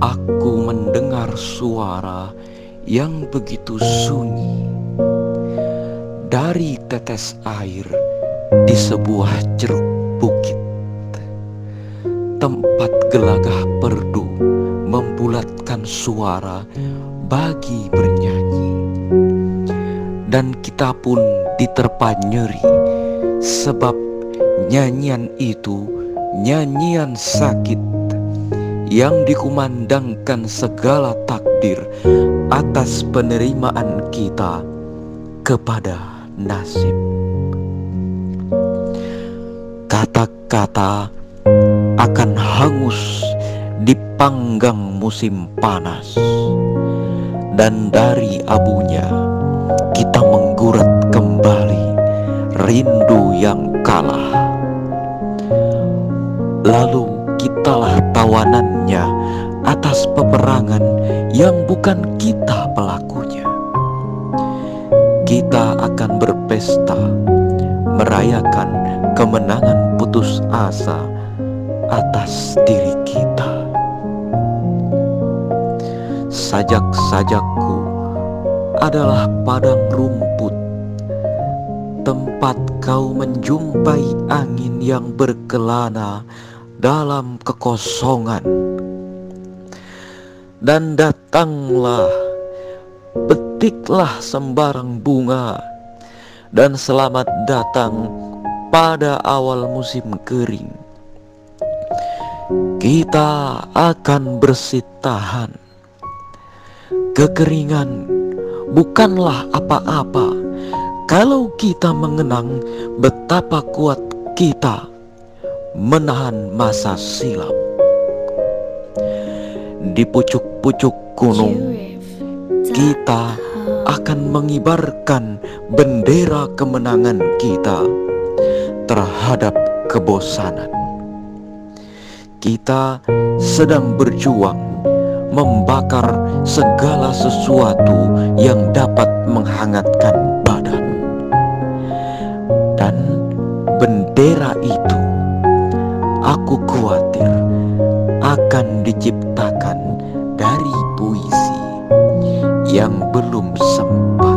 aku mendengar suara yang begitu sunyi dari tetes air di sebuah ceruk bukit. Tempat gelagah perdu membulatkan suara bagi bernyanyi. Dan kita pun diterpa nyeri sebab nyanyian itu nyanyian sakit yang dikumandangkan segala takdir atas penerimaan kita kepada nasib. Kata-kata akan hangus di panggang musim panas, dan dari abunya kita menggurat kembali rindu yang kalah. Lalu kitalah tawanannya atas peperangan yang bukan kita pelakunya. Kita akan berpesta, merayakan kemenangan putus asa atas diri kita. Sajak-sajakku adalah padang rumput tempat kau menjumpai angin yang berkelana dalam kekosongan. Dan datanglah, petiklah sembarang bunga, dan selamat datang pada awal musim kering. Kita akan bersih tahan. Kekeringan bukanlah apa-apa kalau kita mengenang betapa kuat kita menahan masa silam. Di pucuk-pucuk gunung, kita akan mengibarkan bendera kemenangan kita terhadap kebosanan. Kita sedang berjuang membakar segala sesuatu yang dapat menghangatkan badan, dan bendera itu aku khawatir akan diciptakan dari puisi yang belum sempat.